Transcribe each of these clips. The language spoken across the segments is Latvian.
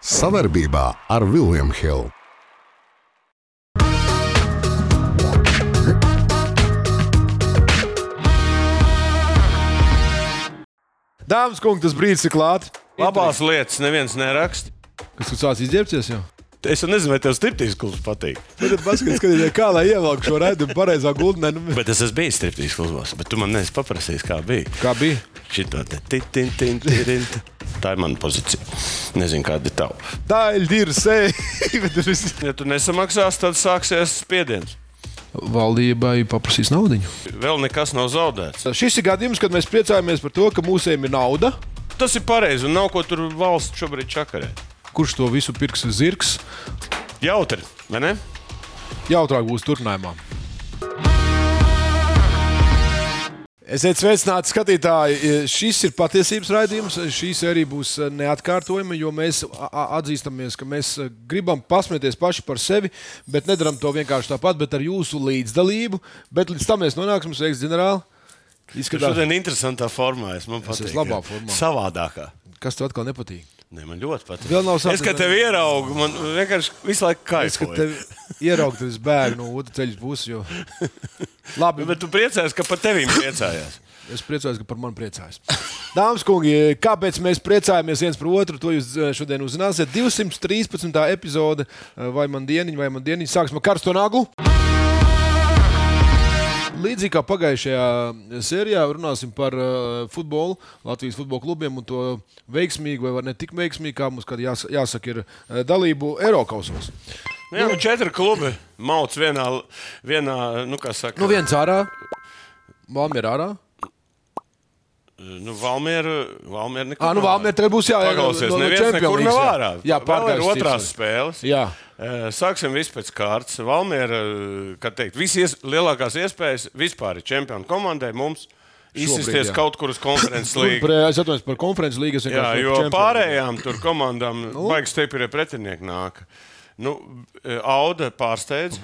Savarbībā ar Vilniņu Hildu. Dāmas kungi, tas brīdis ir klāts. Labās lietas neviens neraksta. Kas tu sāc izģērbties jau? Es nezinu, vai tev striptīs klubs patīk. Tad paskatieties, kā lai ievelk šo raidu pareizā gultnē. Nu, Bet es esmu bijis striptīs klubos, bet tu man neesi paprasījis, kā bija. kā bija? Šito te tin, tin, tin, tin. Tā ir mana pozīcija. Nezinu, kāda ir tava. Tā ir. Bet viss- Ja tu nesamaksāsi, tad sāksies spiediens. Valdībai paprasīs naudu. Vēl nekas nav zaudēts. Šis ir gadījums, kad mēs priecājamies par to, ka mūsiem ir nauda. Tas ir pareizi, un nav ko tur valsts šobrīd čakarē. Kurš to visu pirks uz zirgs? Jautri, vai ne? Jautrāk būs turpinājumā. Esiet sveicināti, skatītāji. Šis ir patiesības raidījums. Šī sērija būs neatkārtojama, jo mēs atzīstamies, ka mēs gribam pasmieties paši par sevi, bet nedaram to vienkārši tāpat, bet ar jūsu līdzdalību. Bet līdz tam mēs nonāksim, sveiks, ģenerāli. Izskatās, šodien interesantā formā. Es man patīk. esmu labā formā. Savādākā. kas tev atkal nepatīk. Ne, man ļoti patīk. Es, kad tevi ieraugu, man vienkārši visu laiku Es kaifoju. tev ieraugu, tad es bēgu no otras ceļa puses. Jo... Labi, Bet tu priecājies, ka par tevīm priecājās. Es priecājos, ka par mani priecājas. Dāmas un kungi, kāpēc mēs priecājamies viens par otru, to jūs eh, šodien uzzināsiet. 213. epizode, eh, vai man dieniņa, vai man dieniņa. Sāksim ar karsto naglu. Līdzīgi kā pagājušajā sērijā, runāsim par uh, futbolu, Latvijas futbola klubiem un to veiksmīgu, vai ne tik veiksmīgu, kā mums jās, jāsaka, ir uh, dalību Eiropasos. Nu, jā, nu, četri klubi mauc vienā, vienā nu, kā saka, Nu, viens ārā, Valmiera ārā. Nu, Valmiera, Valmiera nekur Ah, nu, Valmiera tagad būs jā, jā, Paklausies, no- no neviens nekur nav ārā. Jā, Vēl ir pārgājis otrās spēles. Jā. Eh, Sāksim vispār pēc kārtas. Valmiera, eh, kā teikt, visi ies, lielākās iespējas vispār ir čempionu komandai mums izsisties kaut kur uz konferences pre- Es atvainojos par konferences līgas. Jā, jo pārējām tur komandām Nu. baigs stipri pretinieki nāk. Nu, eh, Auda pārsteidz.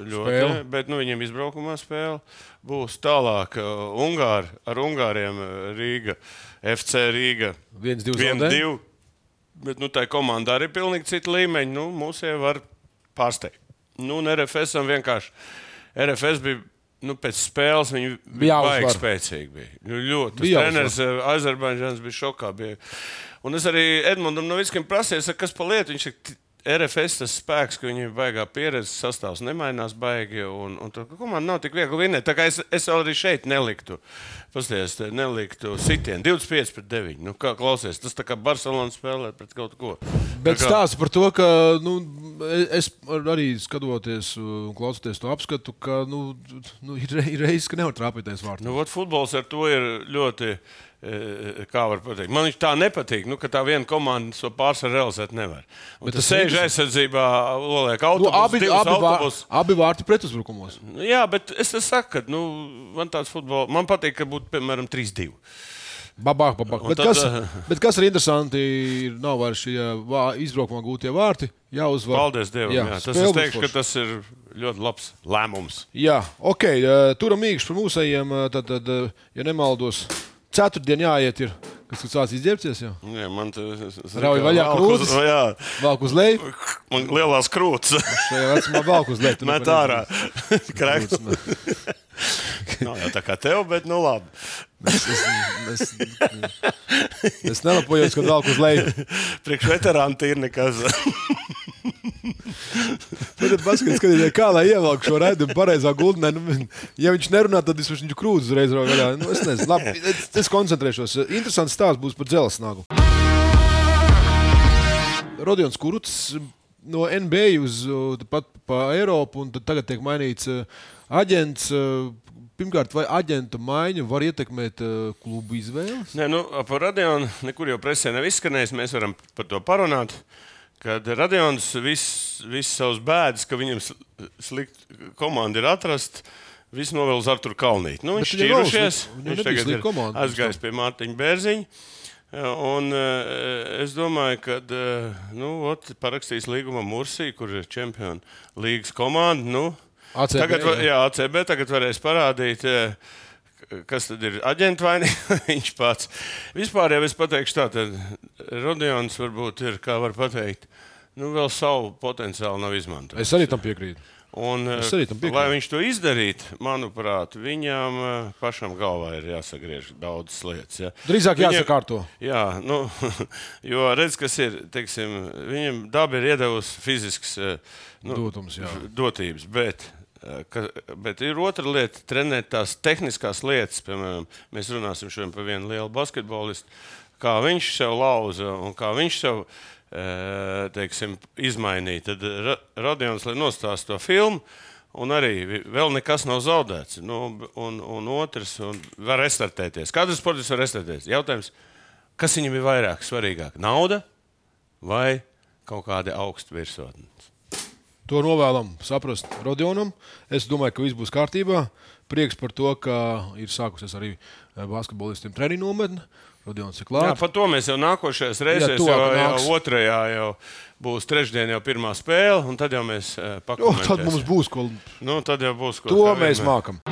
Ļoti, bet nu, viņiem izbraukumā spēle būs tālāk. Uh, Ungāri, ar Ungāriem uh, Rīga, FC Rīga. Viens, divs, viens, zaudē. divi. Bet nu, tā komanda arī ir pilnīgi cita līmeņa. Nu, mūs jau var pārsteigt. Nu, un RFS vienkārši. RFS bija. Nu, pēc spēles viņi Bija baigi spēcīgi. Bija. Nu, ļoti. Bija treneris Azerbaidžāns bija šokā. Bija. Un es arī Edmundam Novickam prasīju, kas pa lietu. Viņš saka, RFS tas spēks, ka viņiem baigā pieredze, sastāvs nemainās baigi. Un, un tur komanda nav tik viegli vinēt. Tā kā es, es vēl arī šeit neliktu. Pasties, neliktu sitienu 25 pret 9. Nu, kā klausies, tas tā kā Barcelona spēlē pret kaut ko. Bet Tā kā- stāsta par to, ka nu, es arī skatoties un klausoties to apskatu, ka nu, nu, ir ir reizes, ka nevar trāpīties vārtā. Nu, ot, futbols ar to ir ļoti. E, Kā var pateikt? Man viņš tā nepatīk, nu, ka tā viena komanda to pārsvaru realizēt nevar. Un Bet tas sēž aizsardzībā, Nu, autobusu, abi, divus abi, vār, autobusus. abi vārti pretuzbrukumos. Nu, Jā, bet es saku, ka nu, man tāds futbols, man patīk, ka būtu piemēram 3-2. Babāk, babāk. Bet, tad, kas, eh, bet kas ir interesanti, ir nav vairs šie vā- izbraukumā gūtie vārti. Jā, uzvar. Paldies Dievam. Jā, jā, tas es teikšu, ka tas ir ļoti labs lēmums. Jā, ok. eh, Turam mīkšķi par mūsējiem. Tad, tad, eh, ja nemaldos, ceturtdien jāiet. Ir. Kas tu sāc izģērbties? Jau? Jā, man tas Rauj vaļā krūtis? Jā, Velk uz leju. man lielās krūtis. Šajā vecumā velk uz leju. Met ārā. Krēks. Nav jau tā kā tev, bet nu labi. Es, es, es, es nelapojos, kad velk uz leju. Priekš veterāna ir nekas. Tad skaties, kā lai ievelk šo redzējumu pareizā gultnē. Nu, ja viņš nerunā, tad es viņu krūtis uzreiz vaļā. Nu, es nezinu, labi, es, es koncentrēšos. Interesants stāsts būs par dzelzsnagu. Rodions Kuruts no NBA uz uh, pat pa Eiropu, un tagad tiek mainīts uh, aģents. uh, Pirmkārt, vai aģenta maiņa var ietekmēt uh, klubu izvēles? Nē, nu, par radionu nekur jau presē nav izskanējis. Mēs varam par to parunāt. Kad Radions viss vis savus bēdas, ka viņam slikta komanda ir atrasta, viss novēl uz Arthuru Kalnīti. Nu, viņš Bet viņam nav šķīrušies. Viņš tagad ir komanda aizgājis pie Mārtiņa Bērziņa. Un, uh, es domāju, ka uh, nu, ot, parakstīs līguma Mursī, kur ir Champions League komanda. Nu, ACB, tagad, jā. jā, ACB tagad varēs parādīt, eh, kas tad ir aģents vai viņš pats. Vispār jau es pateikšu tā, tad Rodions varbūt ir, kā var teikt, nu, vēl savu potenciālu nav izmantojis. Es arī tam piekrītu. Un, piekrītu. lai viņš to izdarītu, manuprāt, viņam eh, pašam galvā ir jāsagriež daudzas lietas. Ja. Drīzāk Viņam- jāsakārto. Jā, nu, jo redz, kas ir. Teiksim, viņam daba ir iedavusi fizisks eh, nu, Dotums, jā. dotības, bet, eh, ka, bet ir otra lieta - trenēt tās tehniskās lietas. Piemēram, mēs runāsim šodien par vienu lielu basketbolistu, kā viņš sev lauza un kā viņš sev eh, teiksim, izmainīja. Tad Ra- Radions, nostāsta to filmu. Un arī vēl nekas nav zaudēts. Nu, un, un otrs, un var restartēties. Katrs sports var restartēties. Jautājums, kas viņam ir vairāk svarīgāk? Nauda vai kaut kādi augsti virsotni? To novēlam saprast Rodionam. Es domāju, ka viss būs kārtībā. Prieks par to, ka ir sākusies arī eh, basketbolistiem treniņu nometne. Rodions ir klāts. par to mēs jau nākošajās reizēs, tuvāk jau, jau otrajā jau būs trešdien, jau pirmā spēle, un tad jau mēs uh, O, pakomentēsim. tad mums būs ko. Nu, tad jau būs ko. To mēs mākam.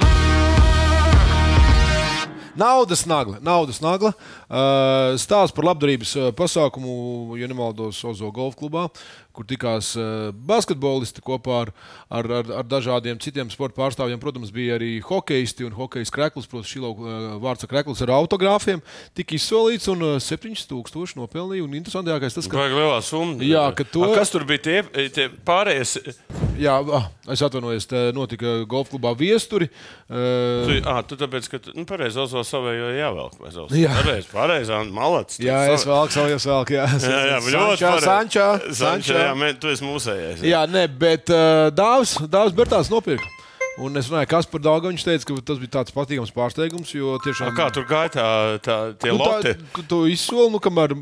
Naudas nagla. Naudas nagla. Uh, Stāsts par labdarības uh, pasākumu, ja nemaldos, Ozo golf klubā, kur tikās uh, basketbolisti kopā ar, ar, ar, ar dažādiem citiem sporta pārstāvjiem. Protams, bija arī hokeisti un hokeja krekls, protams, šī vārds krekls ar autogrāfiem. Tika izsolīts un uh, 7000 nopelnīja. Un interesantākais tas, ka Vajag lielā summa. Jā, ka to- A, Kas tur bija tie, tie pārējie? Jā, ah, es atvainojos, notika golf klubā viesturi. Tu, à, tu tāpēc, ka nu, pareizi Ozo savējo jāvelk. Jā. Pareizi, pareizi, malacis. jā, es vēl savu iesvelku. Jā, Jā, jā, bet ļoti pareizi. Sančā, Sančā, jā, mē, tu esi mūsējais. Jā, nē, bet uh, Dārzs Dāvs Bertāns nopirka. Un es runāju, kas par Dāngu. Viņš teica, ka tas bija tāds patīkams pārsteigums. Jo A, tiešām kā tur gāja tā, tā, tie nu, loti? tā, tu izsoli, nu, kamēr.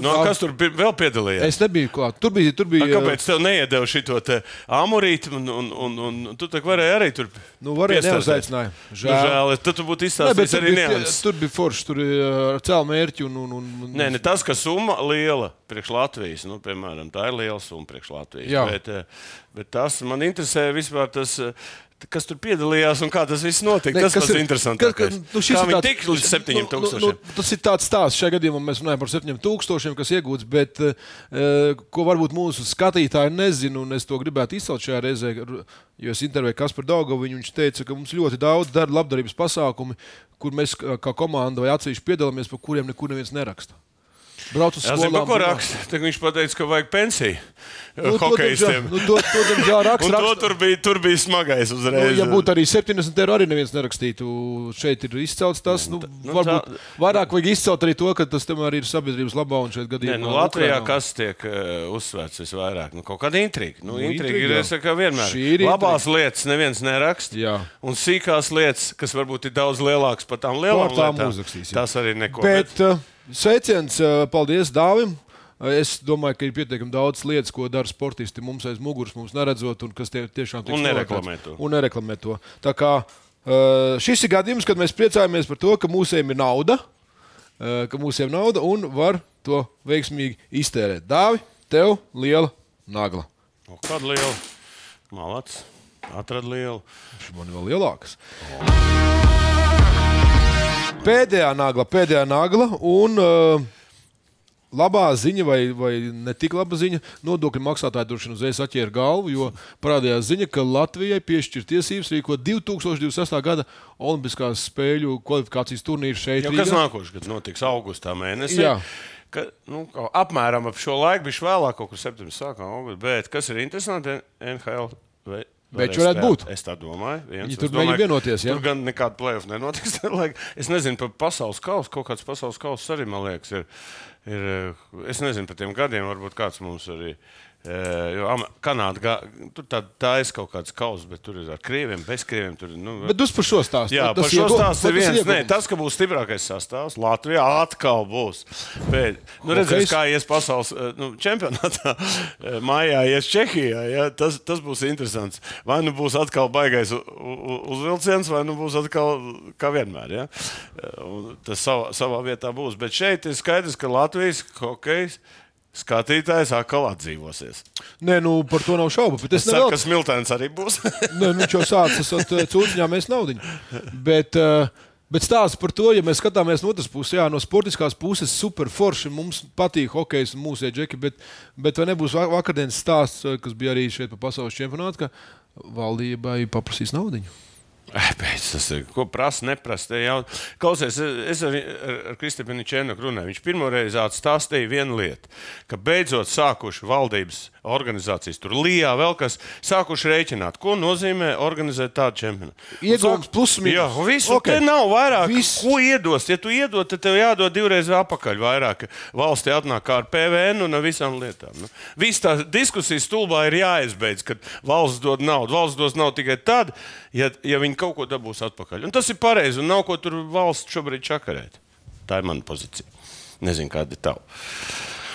Nu, a, kas tur bija, vēl piedalījās? Es nebiju klāt. Tur bija. Tur A, bija Kāpēc tev neiedeva šo amorītu, un, un, un, un tu tā varēji arī tur Nu, varēja neuzaicināja. Nu, Žēl. žēl, tad tu būtu izstāstījis arī nianses. tur bija forši. Tur bija ar cēlu mērķi. Un, un, un, un, Nē, ne tas, ka summa liela priekš Latvijas, nu, piemēram, tā ir liela summa priekš Latvijas. Jā. Bet, eh, bet tas man interesē vispār tas. Kas tur piedalījās un kā tas viss notika? Ne, tas ir- interesantākais. ka- nu, kā viņi tika līdz 7000? Nu, nu, nu, tas ir tāds stāsts. Šajā gadījumā mēs runājam par 7000, kas iegūts, bet uh, ko varbūt mūsu skatītāji nezina, un es to gribētu izcelt šajā reizē, jo es intervēju Kasparu Daugovu. Viņš teica, ka mums ļoti daudz dara labdarības pasākumi, kur mēs kā komanda vai atsevišķi piedalāmies, par kuriem nekur neviens neraksta. Brauc uz Jā, zinu, skolām. ko raksta. Tad viņš teica, ka vajag pensiju Nu, to, diemžēl- Nu, to, to, diemžēl, raksta, Un to raksta. tur bija, tur bija smagais Nu, uzreiz. ja būtu arī 70 eiro, arī neviens nerakstītu. Šeit ir izcelts tas. Nu, nu, varbūt tā- vairāk vajag izcelt arī to, ka tas tomēr ir sabiedrības labā un šeit Nē, gadījumā. nu, Latvijā Ukrainā. kas tiek uh, uzsvērts visvairāk? Nu, kaut kāda intriga. Nu, Nu, intriga intriga, ir saku, vienmēr. Ir Labās lietas neviens neraksta. Jā. Un sīkās lietas, kas varbūt ir daudz lielākas par tām lielām lietām, tas arī neko. Bet uh, sveiciens, uh, paldies Dāvim. Uh, Es domāju, ka ir pietiekami daudz lietas, ko dara sportisti mums aiz muguras, mums neredzot, un kas tie, tiešām tiek to. Un nereklamē to. Tā kā uh, šis ir gadījums, kad mēs priecājamies par to, ka mūsiem ir nauda, ka mūsiem ir nauda un var to veiksmīgi iztērēt. Dāvi, tev liela nagla. O, Kāda liela? Malāts. Atrad lielu. Šis man ir vēl lielāks. Pēdējā nagla, pēdējā nagla. Un, uh, Labā ziņa, vai, vai ne tik laba ziņa, nodokļu maksātāji droši vien uzreiz atķēra galvu, jo parādījās ziņa, ka Latvijai piešķir tiesības rīkot 2026. gada Olimpiskās spēļu kvalifikācijas turnīru šeit. Jau kas nākošais gads notiks augustā mēnesī. Jā. Ka, nu, apmēram ap šo laiku, bija vēlāk, kaut kur septembrī sākām augustā. Bet kas ir interesanti, NHL. Bet varēs varētu būt. Es tā domāju. Viens. Viņi tur domāju, vienoties, ja? Tur gan nekāda plēsoņa nenotiks. Es nezinu par pasaules kausu. Kaut kāds pasaules kausa arī, man liekas, ir. ir es nezinu par tiem gadiem, varbūt kāds mums arī. Jo Kanāda, tur tā, tā ir kaut kāds kausa, bet tur ir ar krieviem, bez krieviem. Tur, nu, Bet uz par šo stāstu. Jā, Tas par šo stāstu ir viens. Nē, tas, ka būs stiprākais sastāvs, Latvijā atkal būs. Bet, nu, redzēs, Hokejs? kā ies pasaules nu, čempionātā, mājā, ies Čehijā. Ja? Tas, tas būs interesants. Vai nu būs atkal baigais uzvilciens, vai nu būs atkal kā vienmēr. Ja? Tas savā, savā vietā būs. Bet šeit ir skaidrs, ka Latvijas hokejs. Skatītājs atkal atdzīvosies. Nē, nu par to nav šaubu. Es Es ceru, nevēl- ka Smiltēns arī būs. Nē, nu, viņš jau sācis ar cūciņām, mēs naudu. Bet uh, Bet stāsts par to, ja mēs skatāmies no otras puses, jā, no sportiskās puses, super forši. Mums patīk hokejs un mūsu ieģeki, bet, bet vai nebūs va- vakardienas stāsts, kas bija arī šeit pa pasaules čempionātu, ka valdībai paprasīs naudu? Pēc tas ir. Ko prasa, neprasa. Jau... Klausies, es ar, ar, Kristapinu Čēnoku runāju. Viņš pirmoreiz atstāstīja vienu lietu, ka beidzot sākuši valdības organizācijas, tur Lijā vēl kas, sākuši rēķināt, ko nozīmē organizēt tādu čempionātu. Sāk- plus mīnus. Jā, visu. Ok. Okay. nav vairāk. Viss. Ko iedos? Ja tu iedod, tad tev jādod divreiz atpakaļ vairāk. Valstī atnāk ar PVN un ar visām lietām. Nu. Viss tā diskusija stulbā ir jāizbeidz, kad valsts dod naudu. Valsts dos naudu tikai tad, ja, ja viņi kaut ko dabūs atpakaļ. Un tas ir pareizi, un nav ko tur valsts šobrīd čakarēt. Tā ir mana pozīcija. Nezinu, kāda ir tava.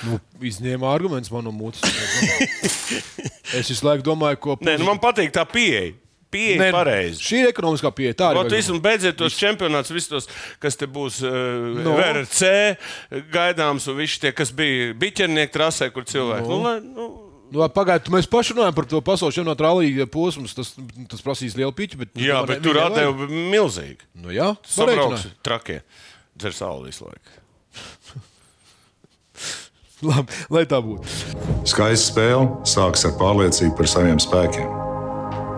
Nu, izņēma argumentus man no mutes. es visu laiku domāju, ko Nē, nu man patīk tā pieeja. Pieeja Nē, ir pareiza. Šī ir ekonomiskā pieeja. Tā ir. Ot, visu, beidziet tos čempionātus, visus tos, kas te būs uh, No. no. VRC gaidāms, un visi tie, kas bija biķernieki trasē, kur cilvēki. No. Nu, lai, nu, Nu, Pagaidiet, mēs paši runājam par to pasaules čempionātu rallija posmu. Tas, tas prasīs lielu piķi. Bet, jā, tomēr bet tur atdeva milzīgi. Nu, jā, pareiķināju. trakie. Dzer sauli visu laiku. Labi, lai tā būtu. Skaista spēle sākas ar pārliecību par saviem spēkiem.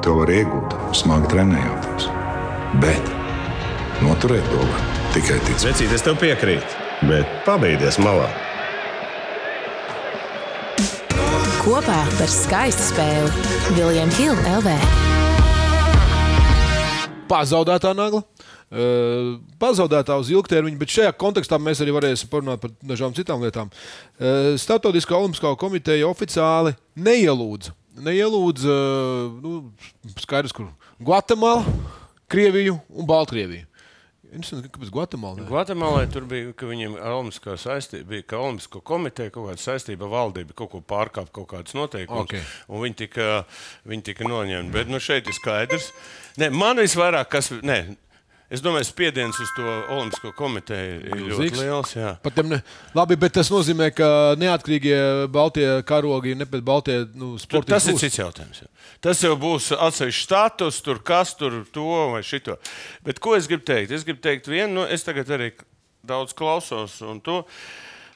To var iegūt, smagi trenējoties. Bet noturēt to var tikai ticēt. Vecīt, es tev piekrītu, bet pabeigties malā. Kopā par skaistu spēli Viljams Hilde LV. Pazaudētā nagla. Uh, pazaudētā uz ilgtermiņu, bet šajā kontekstā mēs arī varēsim parunāt par dažām citām lietām. Uh, Startautiskā olimpiskā komiteja oficiāli neielūdza. Neielūdza uh, nu, skaidrs, kur Gvatemala, Krieviju un Baltkrieviju. Interesanti, kāpēc Gvatemala? ne? Gvatemalā tur bija, ka viņiem Olimpiskā saistība bija, ka Olimpisko komiteja kaut kāda saistība ar valdību kaut ko pārkāpa, kaut kādas noteikumus. Ok. Un viņi tika, viņi tika noņemti. Bet nu, šeit ir skaidrs. Nē, man visvairāk, kas. Nē, Es domāju, spiediens uz to Olimpisko komiteju ir ļoti Milzīgs. liels. Jā. Ne... Labi, bet tas nozīmē, ka neatkarīgie Baltie karogi, ne pēc Baltie nu, Tur, sporta tas ir cits jautājums. Jā. Tas jau būs atsevišķs status, tur kas tur to vai šito. Bet ko es gribu teikt? Es gribu teikt, vienu, nu, es tagad arī daudz klausos un to.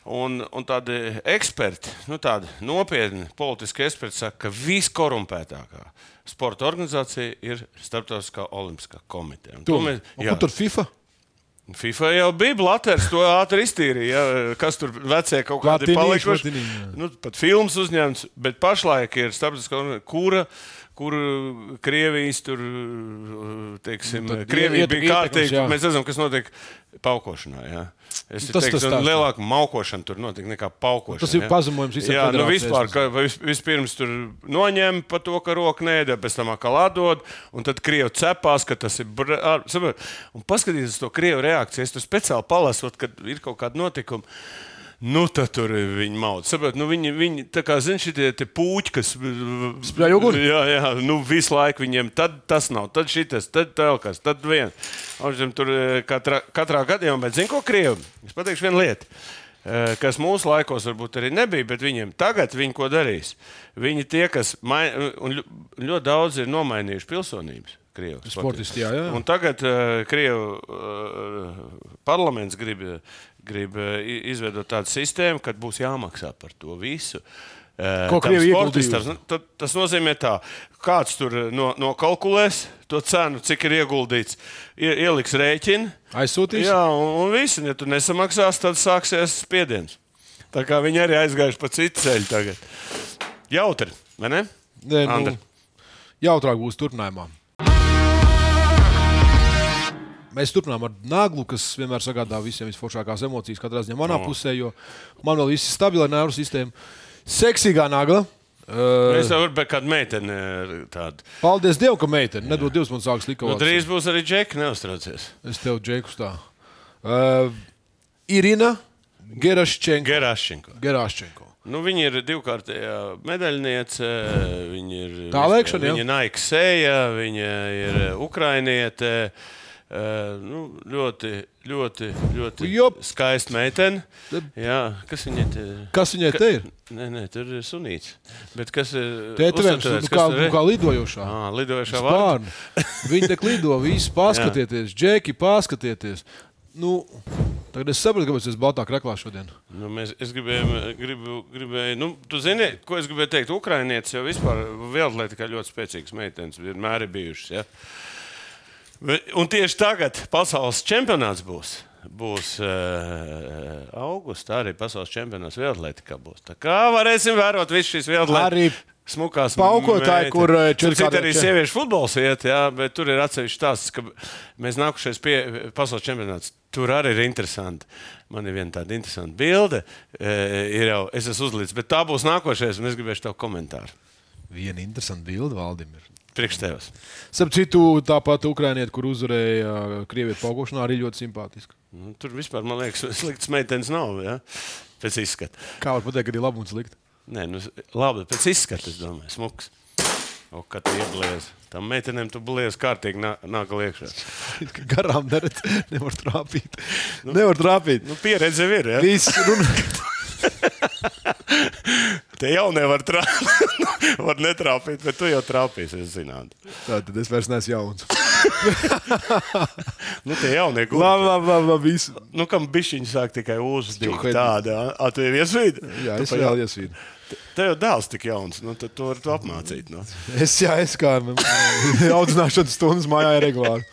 Un, un tādi eksperti, nu, tādi nopietni politiski eksperti saka, ka viskorumpētākā sporta organizācija ir Startautiskā olimpiskā komiteja. Tur, mēs- jā. tur FIFA? FIFA jau bija Latvijas, to ātri iztīrīja. Ja, kas tur vecie kaut kādi palikuši. Nu, pat filmas uzņemts, bet pašlaik ir starptautiskā kura. Kur Krievijas tur, teiksim, Nu, Krievija iet- bija kārtīgi. Mēs zinām, kas notiek paukošanā. Jā. Es Tas- teiktu, tas lielāka maukošana tur notiek nekā paukošana. Tas ir pazemojums visai Jā, nu vispār, ka vis, vispirms tur noņem par to, ka roka nēda, pēc tam atkal atdod, un tad krievi cepās, ka tas ir. br-? Un paskatieties uz to krievu reakciju. Es tur speciāli palasu, kad ir kaut kāda notikuma. Nu, tad tur viņi maudz. Saprot, nu, viņi, viņi tā kā zina, šie puķi, kas Spļauj uguni? Jā, jā, nu, visu laiku viņiem tad tas nav, tad šis, tad vēl kas, tad viens. Un Tur eh, katrā, katrā gadījumā, bet zinu, ko krievi. Es pateikšu vienu lietu. eh, Kas mūsu laikos varbūt arī nebija, bet viņiem tagad viņi ko darīs. Viņi tie, kas mai, un ļo- ļoti daudz ir nomainījuši pilsonības. Krievu Sportisti, jā, jā. Un tagad uh, Krievijas uh, parlaments grib, grib uh, izveidot tādu sistēmu, kad būs jāmaksā par to visu. Sportistam. ieguldījusi? Nu, Tas nozīmē, tā, kāds tur uh, no, nokalkulēs to cenu, cik ir ieguldīts, ie, ieliks rēķinu. Aizsūtīs? Jā, un, un viss, ja tu nesamaksās, tad sāksies spiediens. Tā kā viņi arī aizgājuši pa citu ceļu tagad. Jautri, vai ne? Nē, nu, jautrāk būs turpinājumā. Mēs turpinām ar naglu, kas vienmēr sagādā visiem visforšākās emocijas, katrā ziņā manā No. pusē, jo man vēl viss ir stabila nervu sistēma. Seksīgā nagla. Uh, Es jau varu kādu meiteni uh, tādu. paldies Dievam, ka meitene nedod divas man sākas Nu, likās. drīz būs arī džeki, neuztraucies. Es tev džeku tā. Uh, Irina Geraščenko. Gerašņiko. Geraščenko. Nu, viņa ir divkārtējā medaļniece. Viņa ir Tā lēkšana, jā. Viņa ir Nike sēja, viņa ir ukrainiete. Uh, nu, ļoti, ļoti, ļoti Jop. skaista meitene. Jā, kas viņai te Kas viņai te ir? Nē, nē, tur ir sunīts. Bet kas ir? Uztverēts, nu, kā, nu, ir? kā lidojošā. Ā, lidojošā vārda. Spārni. Viņi te lido, visi paskatieties, džeki, paskatieties. Nu, tagad es saprotu, kāpēc es baltā krāklā šodien. Nu, mēs, es gribēju, gribu, gribēju nu, tu zini, ko es gribēju teikt. Ukrainietis jau vispār vēl kā ļoti spēcīgs meitenes vienmēr ir bijušas. Ja? Un tieši tagad pasaules čempionāts būs. Būs uh, augustā arī pasaules čempionāts Vietlētikā. Būs. Tā kā varēsim vērot visu šīs Arī Vietlētikas smukās paukotāji, meitenes. kur, eh, Tur četrkādē- citur arī sieviešu futbols iet, jā, bet tur ir atsevišķi stāsts, ka mēs nākušies pie pasaules čempionāts. Tur arī ir interesanti. Man ir viena tāda interesanta bilde. E, ir jau, es esmu uzlicis, bet tā būs nākošais, un es gribēšu tev komentāru. Viena interesanta bilde valdim ir. Priekš tevis. Starp citu, tāpat Ukraiņieti, kur uzvarēja Krievijas paukošanā, arī ļoti simpātiski. Nu, tur vispār, man liekas, slikts meitenes nav. Ja? Pēc izskata. Kā var pateikt, ka ir labi un slikti? Nē, nu, labi, pēc izskata, es domāju, smuks. O, kad tu ieblies. Tam meitenēm tu blies kārtīgi nā- nāk liekšā. Garām neredz, nevar trāpīt. Nevar trāpīt. Nu, pieredze ir. Ja? Viss runa. Te jau nevar trāpīt. var netrāpīt, bet tu jau trāpīsi, es zinātu. Tā tad es vairs neesmu jauns. Nu, tie jaunie gluži. Labi, labi, labi. labi visu. Nu, kam bišķiņi sāk tikai Čuhēt. tāda, a, tu ir iesvīd? Jā, Tu es vēl iesvīdu. Tev jau dēls tik jauns, nu, tad to var tu apmācīt. Nu. Es, jā, es kā nu, audzināšanas stundas mājā regulāri.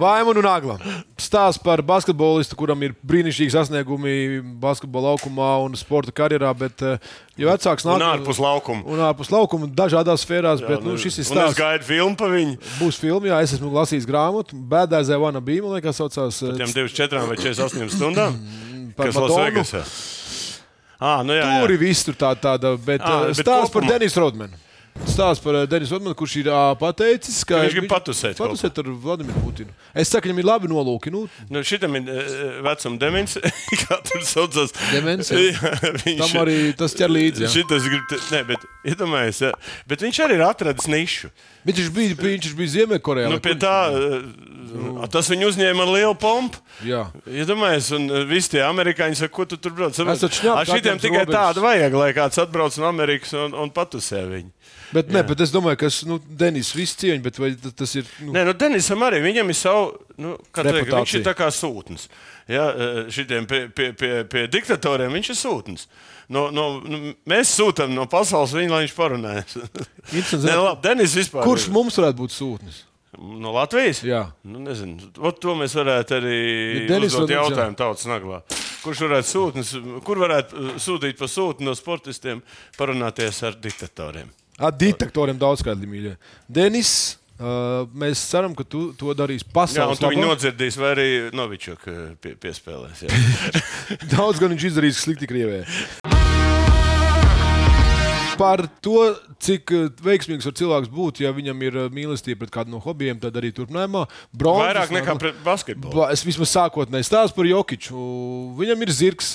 Vaimanu un Agla. Stāsts par basketbolistu, kuram ir brīnišķīgi sasniegumi basketbola laukumā un sporta karjerā, bet eh, jau vecāks Un nāk ārpus laukuma. Un ārpus laukuma dažādās sfērās, bet nu, šis ir Un es stāsts. gaidu filmu par viņu. Būs filma, jā, es esmu lasījis grāmatu. Bēdāzē Vana bija, man liekas, saucās. eh, Tiem 24 vai 48 stundām. Par Kas. Lasvegasā? Ah, nu jā, jā. Tur ir viss tur tā, tāda, bet, Ā, uh, bet stāsts par kopumā- Denisu Rodmanu. Stāsts par uh, Denisu Rodmanu, kurš ir uh, pateicis, ka Ka viņš grib patusēt kaut patusēt ar Vladimiru Putinu. Es saku, viņam ir labi nolūki. Nu, Nu, šitam ir uh, vecuma demens, kā tur saucas. Demence, jā. Viņš, tam arī tas ķer līdzi. jā. Šitas grib, te- nē, bet iedomājies, jā. bet viņš arī ir atradis nišu. Viņš bija, viņš bija Ziemeļkorejā. Nu, vai pie kur tā, viņš uh, tas viņu uzņēma ar lielu pompu. Jā. Iedomājieties, un uh, visi tie amerikāņi saka, ko tu tur brauc. Es taču ņemtu Ar šitiem atņemt tikai robežas. tādu vajag, lai kāds atbrauc no Amerikas un, un patusē viņu. Bet, ne, bet es domāju, ka nu, Denis visu cieņu, bet tas ir. Nu, Nē, nu, Denisam arī viņam ir savu, nu, Reputācija. viņš ir tā kā sūtnis. Ja, šitiem pie, pie, pie, pie diktatoriem viņš ir sūtnis. No, no, nu, mēs sūtām no pasaules viņu, lai viņš parunājas. Nē, labi, Denis vispār. kurš ir- mums varētu būt sūtnis? No Latvijas? Jā. Nu, nezinu. Ot, to mēs varētu arī uzdot jā. jautājumu tautas naglā. Kurš varētu sūtnis, kur varētu uh, sūtīt pa sūtni no sportistiem parunāties ar diktatoriem? Ar detektoriem daudz kādi mīļie. Denis, uh, mēs ceram, ka tu to darīsi pasaules tu viņu nodzirdīs, vai arī Novičuk uh, pie, piespēlēs. Daudz gan viņš izdarījis slikti Krievijai. Par to, cik veiksmīgs var cilvēks būt, ja viņam ir mīlestība pret kādu no hobijiem, tad arī turpinājumā. Bronzas Vairāk nekā pret basketbolu. Ba- Es vismaz sākotnēji stāstu par Jokiču. Viņam ir zirgs.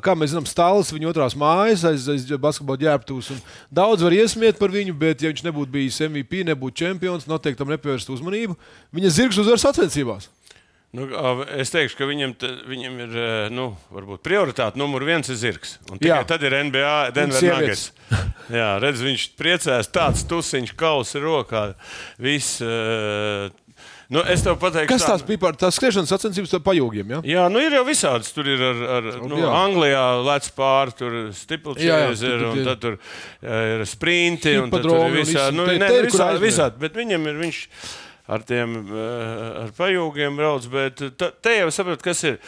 Kā mēs zinām, stāsts viņa otrās mājas, aiz, aiz basketbola ģērbtuves. un Daudz var iesmiet par viņu, bet, ja viņš nebūtu bijis MVP, nebūtu čempions, noteikti tam nepievērst uzmanību. Viņa zirgs uzvar sacensībās. Nu, es teikšu, ka viņam, viņam ir nu, prioritāte numur viens ir zirgs. Un tikai Jā. tad ir NBA, Denver sievietes. Nuggets. Jā, redz, viņš priecājas, tāds tusiņš, kausa rokā. Viss, nu, es tev pateikšu, Kas tā- tās bija par tās skriešanas sacensības pajūgiem? Ja? Jā, nu ir jau visādas. Tur ir ar, ar nu, jā. Anglijā lec pāri, tur tur- ir, un tad tur eh, ir sprinti, un tad tur ir visādi. Nu, te ir, nu, visādi, visādi, bet viņam ir viņš. Ar tiem eh, ar pajūgiem brauc, bet ta- te jau saprotu, kas ir.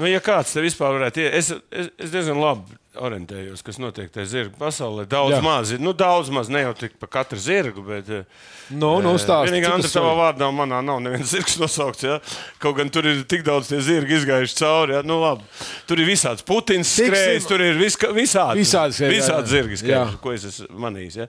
Nu, ja kāds te vispār varētu es, es, es diezgan labi orientējos, kas notiek tajā zirga pasaulē. Daudz Jā. Jā. maz, nu, daudz maz, ne jau tik pa katru zirgu, bet. eh, No, no, stāsti, Vienīgā cik Andra, svarīgi? vārdā manā nav neviens zirgs nosaukts. Ja? Kaut gan tur ir tik daudz tie zirgi izgājuši cauri. Ja? Nu, labi. tur ir visāds Putins skrējis, tur ir vis, visādi, Visādi skrēja, jā, visādi jā. zirgi, Jā. skrējis, ko es esmu manījis. Ja?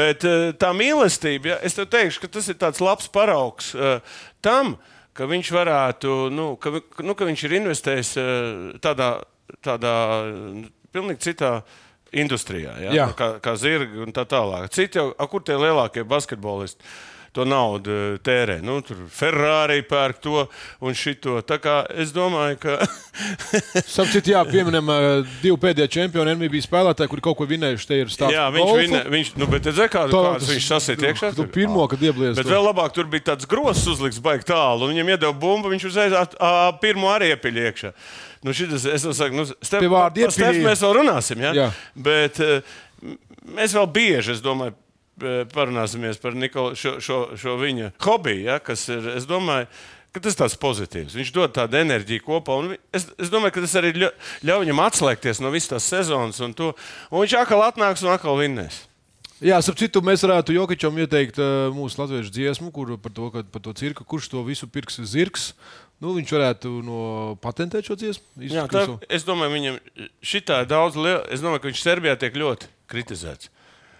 Bet eh, tā mīlestība, ja? es tev teikšu, ka tas ir tāds labs paraugs eh, tam, ka viņš varētu, nu, ka, nu, ka viņš ir investējis eh, tādā, tādā nu, pilnīgi citā. Industrijā, ja? Jā. Kā, kā zirgi un tā tālāk. Citi jau, a, kur tie lielākie basketbolisti? to naudu eh, tērē. Nu, tur Ferrari pērk to un šito. Tā kā es domāju, ka. Sapratu, jā, pieminam uh, divu pēdējo čempionu NBA spēlētāju, kuri kaut ko vinējuši. Te ir stāsts. jā, viņš vinē, viņš, nu, bet redzēja, kādu, Tā, kādu viņš sasiet iekšā. Tu pirmo, kad ieblies. Bet vēl labāk tur bija tāds grozs uzliks baigi tālu, un viņam iedeva bumbu, viņš uzreiz pirmo arī iepiļ iekšā. Nu, šitas, es jau saku, nu, Stef, Pie vārda par Stefu iepilīja. mēs vēl runāsim, ja? Jā. bet eh, mēs vēl bieži, es domāju, eh, parunāsimies par Nikolu, šo, šo, šo viņa hobiju, ja? kas ir, es domāju, ka tas ir tāds pozitīvs. Viņš dod tādu enerģiju kopā, es, es domāju, ka tas arī ļa- ļauj viņam atslēgties no visas tās sezonas, un, to, un viņš atkal atnāks un atkal vinnēs. Jā, ap citu, mēs varētu Jokičam ieteikt uh, mūsu latviešu dziesmu, kur par to, par to cirku, kurš to visu pirks ir zirgs. Nu, viņš varētu no patentēt šo dziesmu. Jā, tā, es domāju, viņam šitā ir daudz liela. Es domāju, ka viņš Serbijā tiek ļoti kritizēts.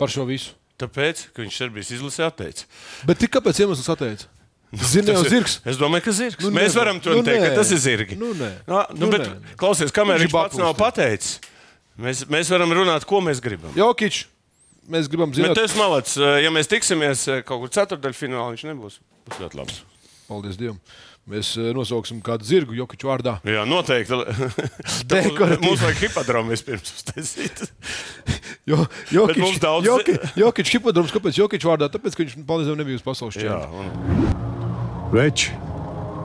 Par šo visu. Tāpēc, ka viņš Serbijas izlasē atteicis. Bet tik kāpēc iemesls atteicis? Zini, jau Tas ir- zirgs. Es domāju, ka zirgs. Nu, Nu, Mēs nē. varam to Nu, teikt, nē. ka tas ir zirgi. Nu, nē. Nu, nu, Nu, bet, nē. klausies, kamēr Viņš viņš ir pats nav pateicis, mēs, mēs varam runāt, ko mēs gribam. Jokič, mēs gribam Bet zināt, tas malets, ja mēs tiksimies eh, kaut kur ceturdaļfinālā, viņš nebūs. Būs ļoti labs. paldies Dievam. Mēs uh, nosauksim kādu zirgu Jokiču vārdā. Jā, noteikti. Mums vajag hipodromu vispirms uztaisīt. Jo, Jokič, daudz- Joki, Jokič hipodroms, kāpēc Jokič vārdā? Tāpēc, ka viņš, Dievam, nebija uz pasaules Jā, čempions. un, Veči,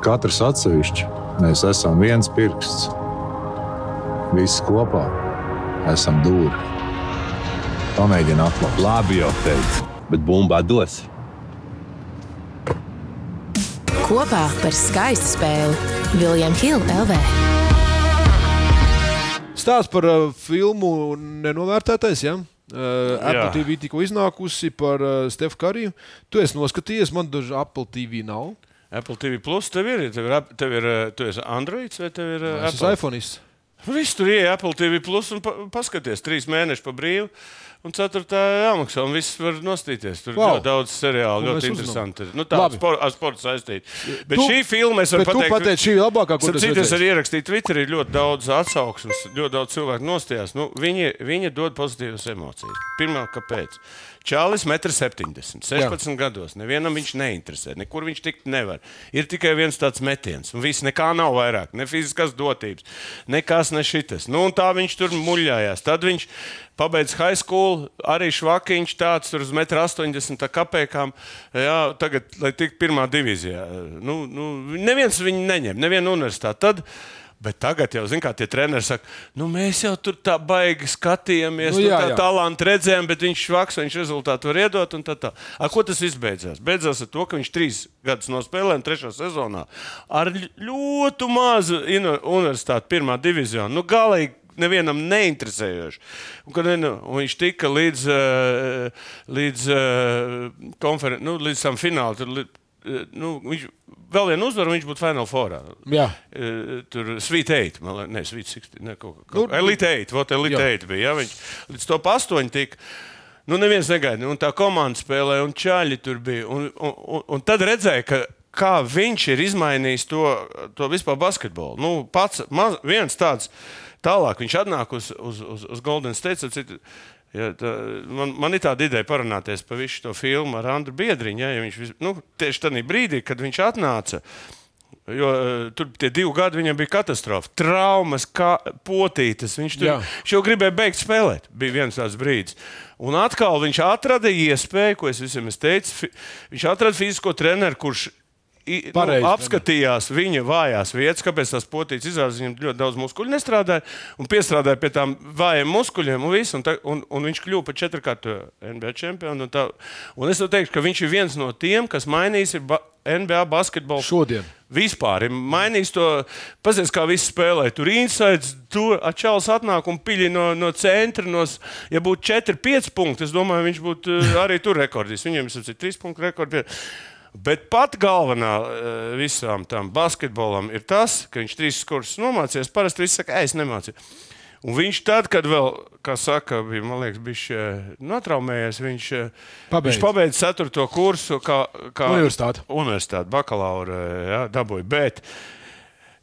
katrs atsevišķi, mēs esam viens pirksts. Visi kopā esam dūri. Pamēģini atklāt. Labi, jau teicu, bet bumbā dos. Kopā par skaistu spēli Viljams Hilde LV. Stāsts par uh, filmu nenovērtētais. Ja? Uh, Apple Jā. TV tikko iznākusi par uh, Stefu Kariju. Tu esi noskatījies, man daži Apple TV nav. Apple TV Plus tev ir, tev ir, tev ir, eh, tu esi Android vai tev ir eh, Es esmu Apple? iPhone. Viss tur ir Apple TV Plus un pa, paskaties, trīs mēneši pa brīvu. Un ceturtā jāmaksā, un viss var nostīties. Tur Wow. ļoti daudz seriālu, mēs ļoti interesanti. Nu, tā Labi. spor, ar sportu saistīta. Bet Tu- šī filma, es varu pateikt, pateici, šī ir labākā, ko tu citu, es arī ierakstīju Twitterī ļoti daudz atsauksmes, ļoti daudz cilvēku nostājās. Nu, viņi, viņi dod pozitīvas emocijas. Pirmā, kāpēc? Čālis 1,70 m, 16 gados. Nevienam viņš neinteresē, nekur viņš tikt nevar. Ir tikai viens tāds metiens, un viss nekā nav vairāk. Ne fiziskās dotības, nekas ne šitas. Nu, un tā viņš tur muļājās. Tad viņš pabeidz high school, arī švakiņš tāds tur uz 1,80 kapekām. Jā, tagad, lai tiktu pirmā divīzijā. Nu, nu, neviens viņu neņem, nevienu universitāti. Tad, Bet tagad jau, zinām, kā tie treneri saka, nu, mēs jau tur tā baigi skatījāmies, Nu, nu, jā, tā jā. talantu redzējām, bet viņš švaks, viņš rezultātu var iedot. un Tā, tā. Ar ko tas izbeidzās? Beidzās ar to, ka viņš trīs gadus nospēlēja trešā sezonā ar ļoti mazu universitāti, pirmā divizionā. Nu, galīgi nevienam neinteresējoši. Un, kad, un viņš tika līdz, eh, līdz, eh, konferen- nu, līdz tam finālam. Eh, nu, viņš vēl vienu uzvaru, viņš būtu finālā forā. Jā. Eh, Tur Sweet 8, man liekas, ne Sweet 16, ne kaut kā. Nu, Elite 8, vot Elite jā. 8 bija. Ja, viņš līdz to 8 tika. Nu, neviens negaidīja. Un tā komanda spēlēja, un čaļi tur bija. Un, un, un, un tad redzēja, ka, kā viņš ir izmainījis to, to vispār basketbolu. Nu, pats maz, viens tāds tālāk, viņš atnāk uz, uz, uz, uz Golden State. citu, Ja, tā, man, man ir tāda ideja parunāties par visu to filmu ar Andru Biedriņu. Ja, ja viņš, vis- nu, tieši tajā brīdī, kad viņš atnāca, Jo uh, tur tie divi gadi viņam bija katastrofa. Traumas, kā potītas. Viņš tur Jā. viņš jau gribēja beigt spēlēt. Bija viens tāds brīdis. Un atkal viņš atrada iespēju, ko es visiem es teicu. Fi, viņš atrada fizisko treneru, kurš i- nu, apskatījās viņa vājās vietas, kāpēc tās potītas izrādās. Viņam ļoti daudz muskuļu nestrādāja un piestrādāja pie tām vājām muskuļiem. Un, visu, un, ta, un, un viņš kļuva par četrkārtu NBA čempionu. Un, tā, un es teiktu, ka viņš ir viens no tiem, kas mainīs ba NBA basketbolu Šodien. Vispār ir mainījis to. Pazies, kā viss spēlē. Tur insaids, tur atšķēlis atnāk un piļi no, no centra. No, ja būtu 4, 5 punkti, es domāju, viņš būtu eh, arī tur rekordis. Viņam ir 3 punktu rekords. Bet pat galvenā eh, visām tam basketbolam ir tas, ka viņš trīs kursus nomācījās. Parasti viss saka, "Ej, es nemācīju. Un viņš tad, kad vēl, kā saka, bija, man liekas, bija notraumējies, viņš, eh, Pabeidz. viņš pabeidza ceturto kursu kā, kā Universitāte. universitāti, bakalaura jā, dabūja. Bet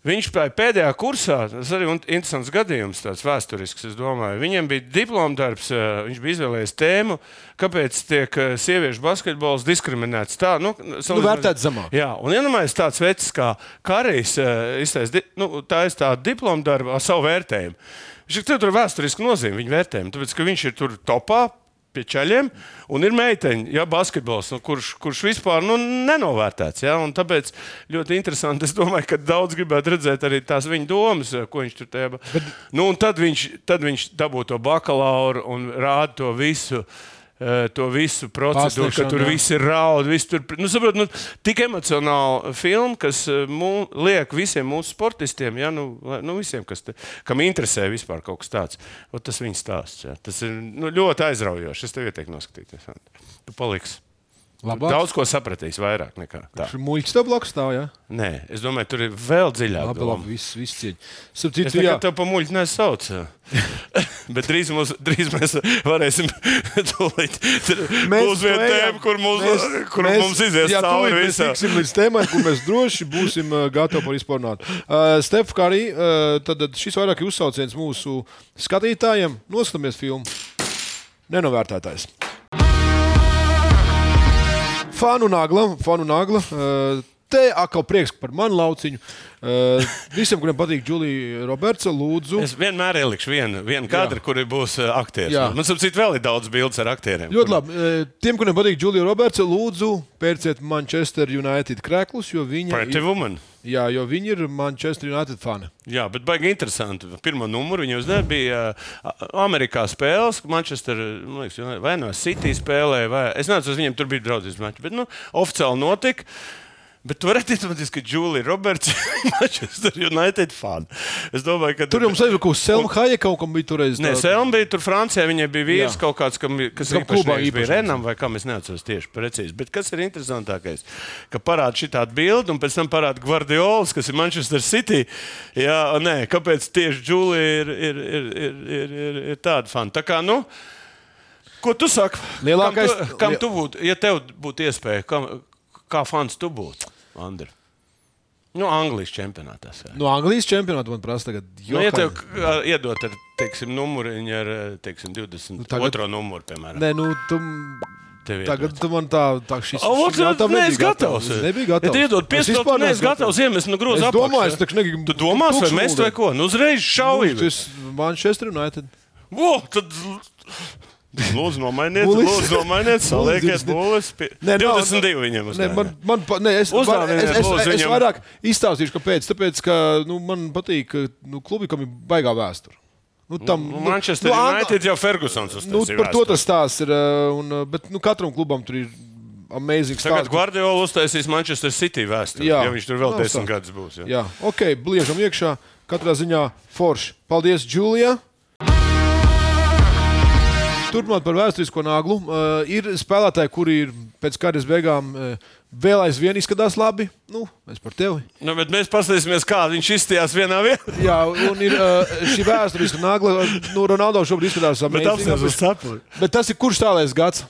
Viņš pēdējā kursā. Tas arī ir interesants gadījums, tāds vēsturisks. es domāju. Viņam bija diploma darbs, eh, viņš bija izvēlējies tēmu, kāpēc tiek eh, sieviešu basketbols diskriminēts. Tā, nu, Nu, vērtēts zemāk. Jā, un iedomājieties tāds vecs kā Karijs, eh, iztais nu, tā ir tā diploma darba ar savu vērtējumu. Viņš ir tur vēsturiski nozīmē viņa vērtējumu, tāpēc ka viņš ir tur topā. Pie ceļiem, un ir meiteņa, ja basketbols, nu, kurš, kurš vispār nu, nenovērtēts. Ja? Tāpēc ļoti interesanti. Es domāju, ka daudz gribētu redzēt arī tās viņa domas, ko viņš tur teica. Nu, un tad viņš, tad viņš dabū to bakalauru un rāda to visu. eh, To visu procedūru, ka tur jā. viss ir raud, viss tur nu, saprot, nu, tik emocionāli filma, kas eh, mū, liek visiem mūsu sportistiem, ja, nu, nu, visiem, kas te, kam interesē vispār kaut kas tāds. Ot, tas viņa stāsts. Ja. Tas ir nu, ļoti aizraujoši. Es tev ieteiktu noskatīties. Tu paliksi. Labāk. Daudz ko sapratīs vairāk nekā tā. Šis muļķis tev blakus stāv, jā? Nē, es domāju, tur ir vēl dziļāk. Labi, labi, viss, viss cieņa. Es Sapratu, jā. nekad tev pa muļķi nesaucu. Bet drīz, mums, drīz mēs varēsim tūlīt. Mēs Būs viena to ejam. tēma, kur mums, Mēs- kur mēs- mums izies jā, cauri tūlīt mēs visam. tiksim līdz tēmai, kur mēs droši būsim uh, gatavi par izpornāt. Uh, Stef, kā arī uh, tad šis vairāk ir uzsauciens mūsu skatītājiem. Noskatāmies filmu. Nenovērtētājs. Fanu nagla, fanu nagla. Uh, Te atkal prieks par manu lauciņu. Uh, visiem, kuriem patīk Julija Roberts, lūdzu. Es vienmēr ielikšu vienu, vienu kadru, kur būs uh, aktieris. Man saprot, vēl ir daudz bildes ar aktieriem. Ļoti labi. Eh, Tiem, kuriem patīk Julija Roberts, lūdzu, pērciet Manchester United krēklus, jo viņa Pretty ir, woman. jā, jo viņa ir Manchester United fani. Jā, bet baigi interesanti. Pirmā numura viņa uzdeva bija Amerikā spēles, Manchester, man liekas, vai no City spēlē, vai es nezinu, viņiem tur bija draudzības mači, bet nu, oficiāli notika. Bet tu vari iedomāties, ka Julija Roberts ir Manchester United fani. Es domāju, ka Tur jums arī kaut kas Selma Haja kaut kam bija toreiz. Nē, tā- Selma bija tur Francijā. Viņai bija vīrs Jā. kaut kāds, kam, bija- kas īpaši klubā bija. Renam vai kam es neatceros tieši precīzi. Bet kas ir interesantākais? Ka parāda šī tāda bilde, un pēc tam parāda Guardiols, kas ir Manchester City. Jā, nē, kāpēc tieši Džulija ir, ir, ir, ir, ir, ir, ir tāda fana? Tā kā, nu, ko tu saki? Lielākais- Kam tu, kam tu būtu, ja tev būtu iespēja, kam, kā fans tu būtu, Andri? Nu, Anglijas čempionātā. jā. No Anglijas čempionāta man prasa tagad. Nu, ja tev Johaņ. k- iedot ar teiksim, numuriņu ar teiksim, 22. Nu, tagad- numuru, piemēram, Nē, nu, tu, tagad tu man tā, tā šis O, šis tu jautājums neesi nebija gatavs. Es nebiju gatavs. Ja iedod Es piespēli, vispār tu neesi neesmu gatavs iemest no grūza Es domāju, es taču negribu. Tu domās, vai mēs mūdeni. ko? Nu, uzreiz šaujam. Tas Manchester United. Vo, tad... Lūdzu, nomainiet, lūdzu, nomainiet, saliekiet Bulis. būles. Pie... Nē, nav- 22 viņam Nē, uzdevumi. man, man, nē, es, Uzdāviniet, es, es, es, es vairāk izstāstīšu, kāpēc. Tāpēc, ka nu, man patīk, ka nu, klubi, kam ir baigā vēsture. Nu, tam, Nu, Manchester Ang- United jau Fergusons Nu, uztaisīja. par to tas stāsts ir. uh, Un, uh, bet nu, katram klubam tur ir amazing Tagad stāsts. Guardiola uztaisīs Manchester City vēsturi. Jā. Ja viņš tur vēl Nav desmit gadus būs. Jā. Jā, ok, bliežam iekšā. Katrā ziņā forši. Paldies, Džulija! Turpinot par vēsturisko naglu, uh, ir spēlētāji, kuri ir pēc karjeras beigām uh, vēl aizvien izskatās labi. Nu, mēs par tevi. Nu, bet mēs paskatīsimies, kā viņš izstījās vienā vietā. Jā, un ir uh, šī vēsturiskā nagla. Nu, Ronaldo šobrīd izskatās cepuri. Bet tas ir kurš tālais gads?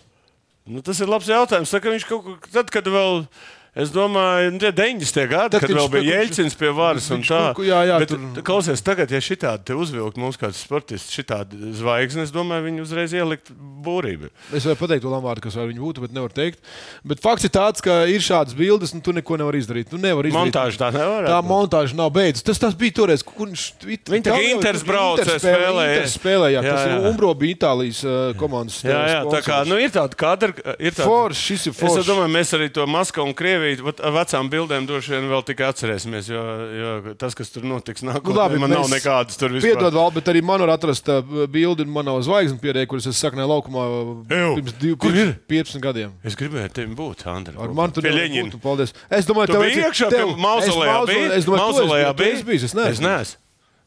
Nu, tas ir labs jautājums. Tā, ka viņš kaut kā tad, kad vēl. Es domāju, ka 90. gadi, Tad, kad vēl bija Jēlcins pie varas un tā. kaut ko- jā, jā, Bet, tur- Klausies, tagad, ja šitādi uzvilkt mums kāds sportists, šitādi zvaigznes, es domāju, viņi uzreiz ielikt būrību. Es varu pateikt, to Lamārdu, kas var viņu būtu, bet nevaru teikt. Bet fakts ir tāds, ka ir šādas bildes, un tu neko nevari izdarīt. Tu nevari izdarīt. Montāža tā nevar. Tā montāža nav beidzas. Tas, tas bija toreiz, kur viņš Viņi tā Inters brauca, spēlēja. spēlēja. Jā, Tas jā. ir Umbro bija Itālijas uh, komandas. Jā, jā, tā kā nu, ir tāda kadra, ir tāda. Forši, šis ir Es forši. domāju, mēs arī to Maskavu un Krieviju vat- ar vecām bildēm droši vien vēl tikai atcerēsimies, jo, jo tas, kas tur notiks nākotnē, Nu, labi, man nav nekādas tur vispār. Piedod, Val, bet arī man var atrast uh, bildi manā zvaigznes pierē, kuras es saknēju laukumā uh, Ew, pirms div- kur pirms ir? 15 gadiem. Es gribēju tevi būt, Andri. Ar mani tur Pie nevar Ļeņina. būt, un Paldies. Es domāju, tev vajadzēja- iekšā, tev- es bija? Es domāju, Mauzolejā tu esi bijis, es Es neesmu. neesmu.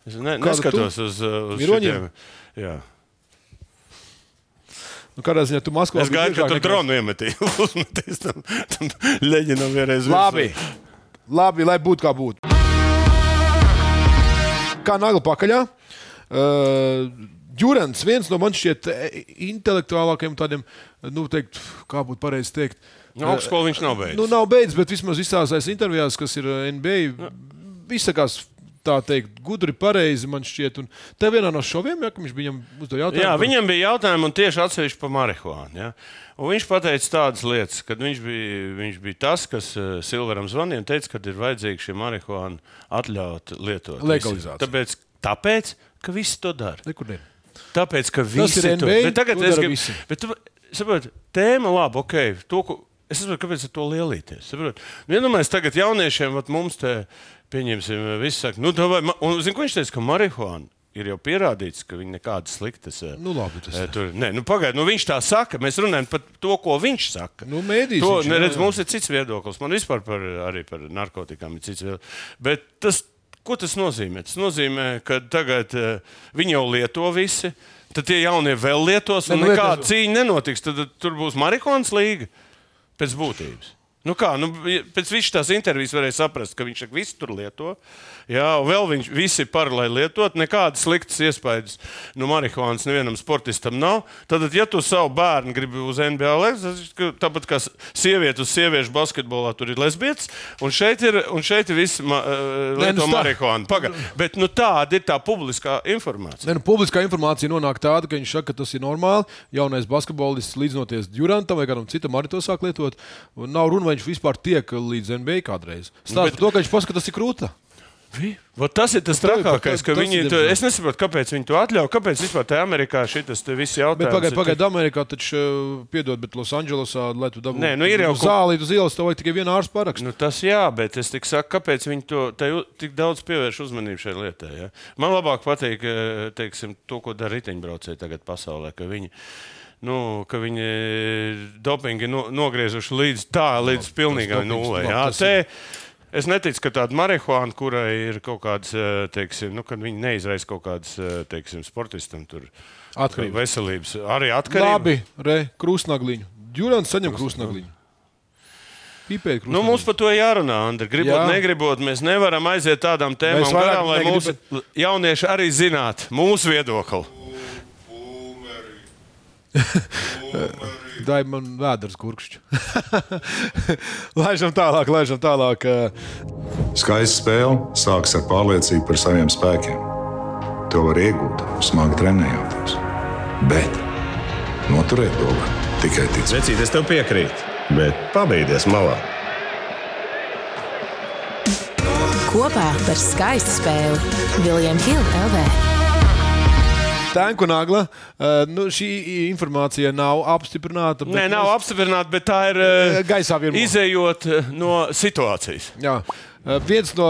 Es ne, neskatos uz, uh, uz šitiem. Jā. Nu, kādā ziņā tu Maskavā Es gaidu, ka tur nekā- dronu iemetīja. Uzmetīs tam, tam Leģinam vienreiz. Labi. Labi, lai būtu kā būtu. Kā nagla pakaļā. Uh, Džurans, viens no man šķiet e, intelektuālākajiem tādiem, nu, teikt, kā būtu pareizi teikt. Nu, augstskolu viņš nav beidzis. Nu, nav beidzis, bet vismaz visās intervijās, kas ir eh, NBA, izsakās tā teikt, gudri, pareizi man šķiet. Un te vienā no šoviem, ja, viņš viņam uzdeva jautājumu. Jā, par- viņam bija jautājumi un tieši atsevišķi par marihuānu. Ja? Un viņš teica tādas lietas, ka viņš bija, viņš bija tas, kas uh, Silveram zvanīja un teica, ka ir vajadzīga šī marihuāna atļaut lietot. Legalizācija. Tāpēc, tāpēc, ka visi to dara. Nekur ne. Tāpēc, ka visi ir to Bet tagad to es dara gribu. Bet, saprot, tēma labi, ok. To, ko, es saprotu, kāpēc ar to lielīties. Saprot? Nu, iedomājieties, tagad jauniešiem, vat mums te, pieņemsim, visi saka, nu, davai, ma- un zinu, ko viņš teica, ka marihuāna. Ir jau pierādīts, ka viņi nekādas sliktas. eh, Nu, labi, tas- eh, tur, nē, nu, pagaid, nu, viņš tā saka. Mēs runājam par to, ko viņš saka. Nu, mēdīs to, viņš, ne, jā, redz, jā. mums ir cits viedoklis. Man vispār par, arī par narkotikām ir cits viedoklis. Bet tas, ko tas nozīmē? Tas nozīmē, ka tagad uh, viņi jau lieto visi. Tad tie jaunie vēl lietos, un nu, nekāda cīņa nenotiks. Tad, tad tur būs marihuānas līga pēc būtības. Nu kā, nu, pēc visas tās intervijas varēja saprast, ka viņš visu tur lieto. Jā, un vēl viņš visi par, lai lietot. Nekādas sliktas iespējas no marihuānas nevienam sportistam nav. Tad, ja tu savu bērnu gribi uz NBA lēkt, tāpat kā sieviete uz sieviešu basketbolā, tur ir lesbietes, un šeit ir, un šeit ir visi ma, nu lieto tā- marihuānu. Paga. Bet nu, tāda ir tā publiskā informācija. Ne, nu, publiskā informācija nonāk tāda, ka viņš saka, ka tas ir normāli. Jaunais basketbolists līdzinoties Durantam vai kādam citam arī to sāk lietot. Un nav runa, viņš vispār tiek līdz NBA kādreiz. Stāsta bet- to, ka viņš pasaka, ka tas ir krūta. Vot tas ir tas Tā pat- trakākais, ka tas viņi to, es nesaprotu, kāpēc viņi to atļauj. Kāpēc vispār tajā Amerikā šis viss jautājums? pagaidiet, ir pagaid, Amerikā taču, uh, piedod, bet Losandželosā, lai tu dabūtu Nē, nu ir jau zāli, uz ielas, tev vajag tikai vienu ārstu parakstu. Nu, tas jā, bet es tikai saku, kāpēc viņi to tai tik daudz pievērš uzmanību šai lietai. Ja? Man labāk patīk eh, teiksim, to, ko dara riteņbraucēji tagad pasaulē. Ka viņi, nu, ka viņi eh, dopingi no, nogriezuši līdz tā, līdz pilnīgai dopings, nulē. Jā, te, es neticu, ka tāda marihuāna, kurai ir kaut kādas, eh, teiksim, nu, kad viņi neizraisa kaut kādas, eh, teiksim, sportistam tur Atkarība. veselības, arī atkarība. Labi, re, krustnagliņu. Durants saņem. Pīpēt krustnagliņu. Nu, mums par to jārunā, Andri. Gribot, Jā. negribot, mēs nevaram aiziet tādām tēmām, garām, lai mūsu jaunieši arī zinātu mūsu viedokli. Dai man vēders gurkšķi. laižam tālāk, laižam tālāk. Skaista spēle sākas ar pārliecību par saviem spēkiem. To var iegūt, smagi trenējoties. Bet noturēt to var tikai ticēt. Vecīt, es tev piekrītu, bet pabeigties malā. Kopā par skaistu spēli Viljams Hilde LV. Tēnku nagla. Uh, nu, šī informācija nav apstiprināta. Nē, nav mēs- apstiprināta, bet tā ir eh, Gaisā virmo. izējot eh, no situācijas. Jā. Uh, viens no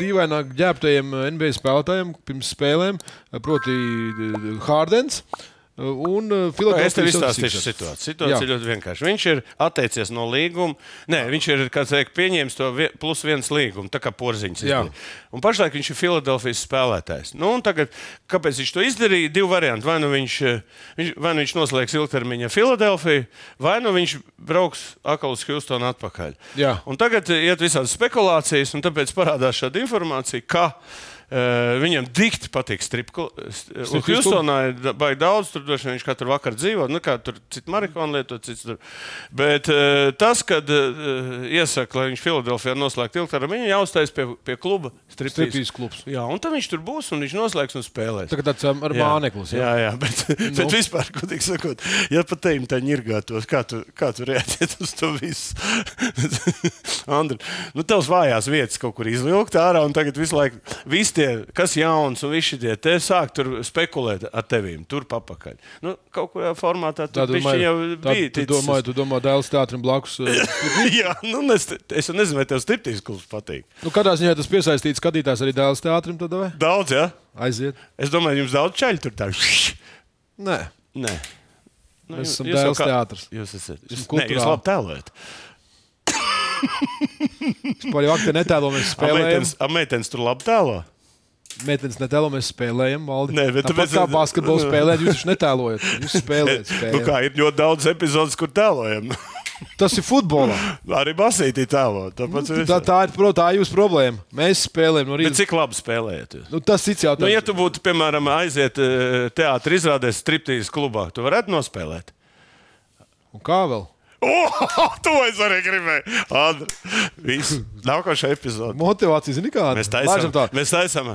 dīvaināk ģērbtajiem uh, NBA spēlētājiem pirms spēlēm, uh, proti, uh, Hārdens. uh, Un uh, Es tev izstāstīšu 76ers. situāciju. Situācija Jā. ir ļoti vienkārša. Viņš ir atteicies no līguma. Nē, viņš ir teikt, pieņēmis to vie- plus viens līgumu, tā kā porziņš. Izdarīja. Un pašlaik viņš ir Filadelfijas spēlētājs. Nu, tagad, kāpēc viņš to izdarīja? Divi varianti. Vai nu viņš, eh, viņš, vai nu viņš noslēgs ilgtermiņa Filadelfiju, vai nu viņš brauks atkal uz Houstonu atpakaļ. Jā. Un tagad eh, iet visādas spekulācijas, un tāpēc parādās šāda informācija, ka uh, viņam dikti patīk stripklubs. Striptease Houstonā ir baigi daudz, tur droši vien viņš katru vakaru dzīvo. Nu, kā tur citu marihuānu lieto, cits tur. Bet uh, tas, kad uh, iesaka, lai viņš Filadelfijā noslēgtu ilgtermiņu, viņa jāuztais pie, pie kluba Striptease klubs. Jā, un tad viņš tur būs un viņš noslēgs un spēlēs. Tā kā tāds um, ar māneklis. Jā, jā, bet, nu. bet vispār, godīgi sakot, ja pat teim tā ņirgātos, kā tu, kā tu reaģētu uz to visu? Andri, nu tavs vājās vietas kaut kur izvilkt ārā, un tagad visu laiku visi tie, kas jauns un visi tie, te sāk tur spekulēt ar tevīm, tur papakaļ. Nu, kaut kurā formātā Tā tur bišķiņ jau bija. Tu domā, tu domā, Dēls teātrim blakus. uh, jā, nu, es, es nezinu, vai tev striptīs klubs patīk. Nu, kādā ziņā tas piesaistīts skatītājs arī Dēls teātrim, tad vai? Daudz, jā? aiziet. Es domāju, jums daudz čaļu tur tā. Nē, Nē. Nu, Mēs esam Dēls kā- teātris. Jūs esat. Jūs, nē, jūs labi tēlojat. par jau aktu netēlo mēs spēlējam. Meitenes, a, meitenes tur labi tēlo. Meitenes netēlo mēs spēlējam. Valdi. Nē, bet Tāpat kā basketbolu spēlēt, jūs taču netēlojat. Jūs spēlējat. Nu, spēlējat. kā ir ļoti daudz epizodes, kur tēlojam. Tas ir futbolā. Arī basītī tēlo. Nu, Tā, tā ir protams, tā ir jūsu problēma. Mēs spēlējam no Bet rīta. cik labi spēlējat? Nu, tas Nu, jautājums. ja tu būtu, piemēram, aiziet teātris izrādēs striptīs klubā, tu varētu nospēlēt. Un kā vēl? Oh, to es arī gribēju. Nākošais epizode. Motivācija, zini, kāda Mēs taisām. Mēs taisām.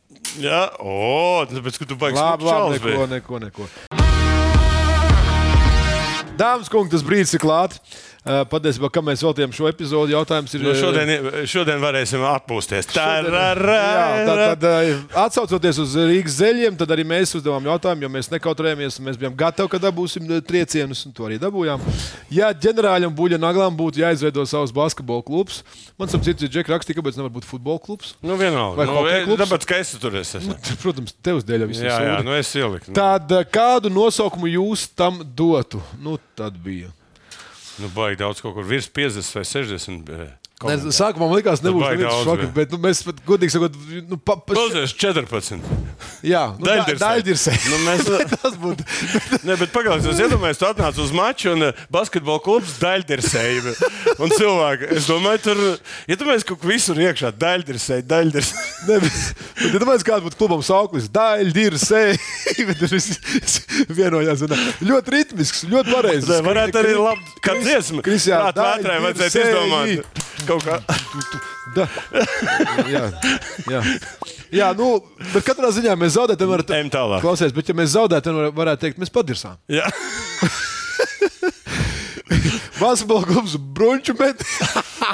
jā. O, tāpēc, ka tu baigi Labi, labi, neko, neko, neko. Dāmas, kungi, tas brīdis ir klāts. Uh, Patiesībā, kā mēs veltījām šo epizodu, jautājums ir. Nu, uh, šodien, šodien varēsim atpūsties. Tā tad, tad, uh, atcaucoties uz Rīgas zeļiem, tad arī mēs uzdevām jautājumu, jo mēs nekautrējāmies. Mēs bijām gatavi, ka dabūsim triecienus, un to arī dabūjām. Ja ģenerāļam Buļļa Naglam būtu jāizveido savs basketbola klubs, man saprot, cits Džek rakstīja, kāpēc nevar būt futbola klubs. Nu, vienalga. Nu, e, tāpēc, ka es tur esmu. Protams, tevs dēļ viss Jā, jā, nu es ieliku. Nu, Tad kādu nosaukumu jūs tam dotu? Nu, tad bija. Nu, baigi daudz kaut kur virs 50 vai 60. Ne, sākumā man likās, nebūs šoka, bija. bet nu, mēs pat godīgi sakot, nu, pa, pa, Klausies, 14. jā, nu, Daļdirsē. daļdirsē. Nu, mēs, Tas būtu. ne, bet pagaidām, es iedomājos, tu atnāc uz maču un eh, basketbola klubs daļdirsēji. Un cilvēki, es domāju, tur, iedomājos, ka visur iekšā daļdirsēji, daļdirsēji. Ne, bet, bet, ja domājat, kāds būtu klubam sauklis, daļdirsē, bet tas viss vienojās. un Ļoti ritmisks, ļoti pareizs. Varētu arī labi, kā dziesma. Kristiāna, Tā vētrē vajadzētu izdomāt. Kaut kā. Da. Jā, jā. jā, nu, bet katrā ziņā mēs zaudējam. Var... Ejam tālāk. Klausies, bet ja mēs zaudējam, var- varētu teikt, mēs padirsām. Jā. Klubs Brunču met.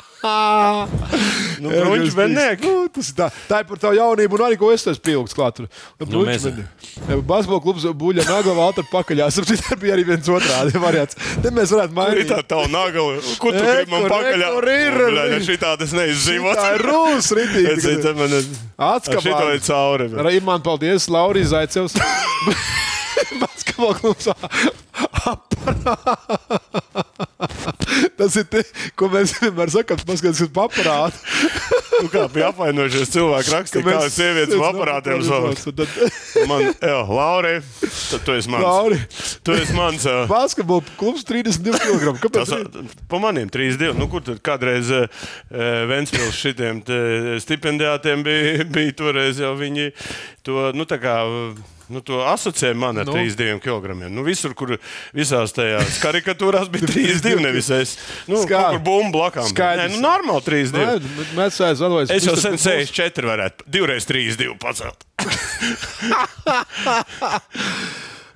Nu, bruņš bednieki. Nu, tas tā, tā ir par tavu jaunību, un arī ko es esmu pieaugušs klāt. Nu, Nu, mēs- Basketbola klubs Buļļa Nagla Valtra pakaļā. Sapratu, bija arī viens otrādi variants. Te mēs varētu Kur mainīt. tā tā nagla? Ko tu gribi man kur- e, pakaļ? kur ir? Bļā, šitā tas neizdzīvot. Tā ir rūs, ritīgi. Atskapā. Šito ir cauri. Arī man paldies, Laurija Zaicevs. Basketbola klubs. Tas ir tas, ko mēs vienmēr sakām. Paskatieties, uz aparātu. Nu, kā bija apvainojušies cilvēki rakstīja, kā sievietes uz aparātiem sauc. Tad, Man, jā, Lauri, tu, tu esi mans. Lauri, Tu esi mans. ā, basketbola klubs 32 kg. Kāpēc? Tas, pa maniem 3-2. Nu, kur tur kādreiz uh, Ventspils šitiem te stipendiātiem bija, bija toreiz jau viņi to, nu, tā kā. eh, Nu, to asociē man ar Nu. no. 32 kg. Nu, visur, kur visās tajās karikatūrās bija 32, nevis es. Nu, kur bumbu blakām. Skaidrs. Nē, nu, normāli 32. Mēs aizvainojamies. Es jau sen 64 varētu. Divreiz 3-2 pacelt.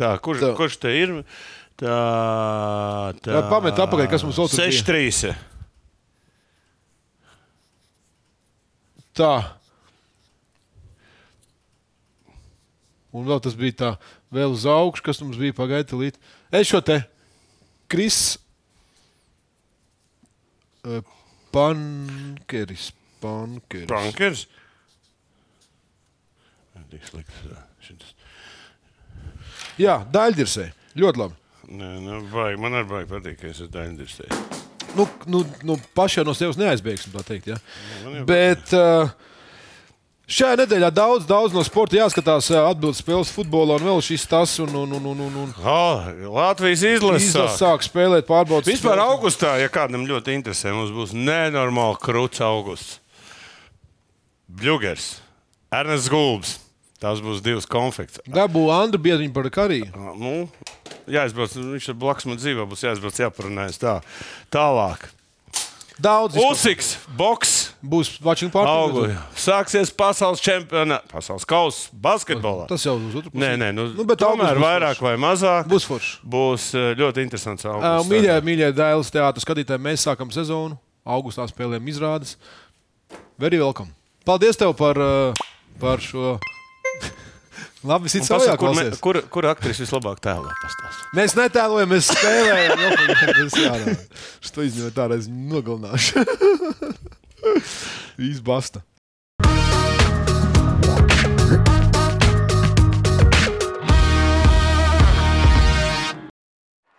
Tā, kurš, Tā. kurš te ir? Tā, tā. Jā, pamet atpakaļ, kas mums bija. 6-3. Tā. Un vēl tas bija tā, vēl uz augšu, kas mums bija pagaidi līdzi. Es šo te Kris eh, Pankeris. Pankeris. Prankers. Jā, daļdirsē. Ļoti labi. Nē, nu, baigi, man arī baigi patīk, ka es esmu daļdirsējis. Nu, nu, nu pašā no sevis neaizbēgsim, tā teikt. Ja? man jau Bet uh, šajā nedēļā daudz, daudz no sporta jāskatās uh, atbildes spēles futbolā un vēl šis tas. Un, un, un, un, un. Oh, Latvijas izlase. Izlase sāk. spēlēt pārbaudas. Vispār spēles. augustā, ja kādam ļoti interesē, mums būs nenormāli krūts augusts. Bļūgers, Ernsts Gulbs. Tās būs divas konfekts. Dabū Andru Biedriņu par kariju. Nu, jāizbrauc, viņš ir blakus man dzīvē, būs jāizbrauc, jāparunājas tā. Tālāk. Daudz. Usiks, boks, būs augu. party. Sāksies pasaules čempionāts, pasaules kausa basketbolā. Tas jau otru pusi. Nē, nē, nu, Nu, bet tomēr būs vairāk vai mazāk Būs forši. būs eh, ļoti interesants Uh, augusts. mīļie, mīļie dēls teātris skatītāji, mēs sākam sezonu. Augustā spēlējam izrādes. Very welcome. Paldies tev par, uh, par šo. Labi, savā Pasaka, kur, me, kur, kur aktris vislabāk tēlā pastāstīt? Mēs netēlojam, mēs spēlējam. Šo izņemot tā, es nogalināšu. Izbasta.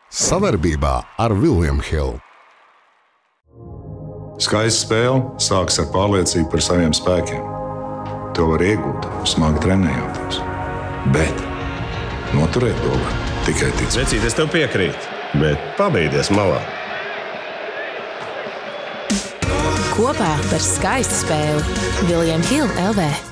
Savarbībā ar Vilniņu Hildu. Skaista spēle sākas ar pārliecību par saviem spēkiem. To var iegūt, smagi trenējoties. Bet noturēt var tikai ticēt. Vecīt, es tev piekrītu, bet pabeigties malā. Kopā par skaistu spēli Viljams Hilde LV.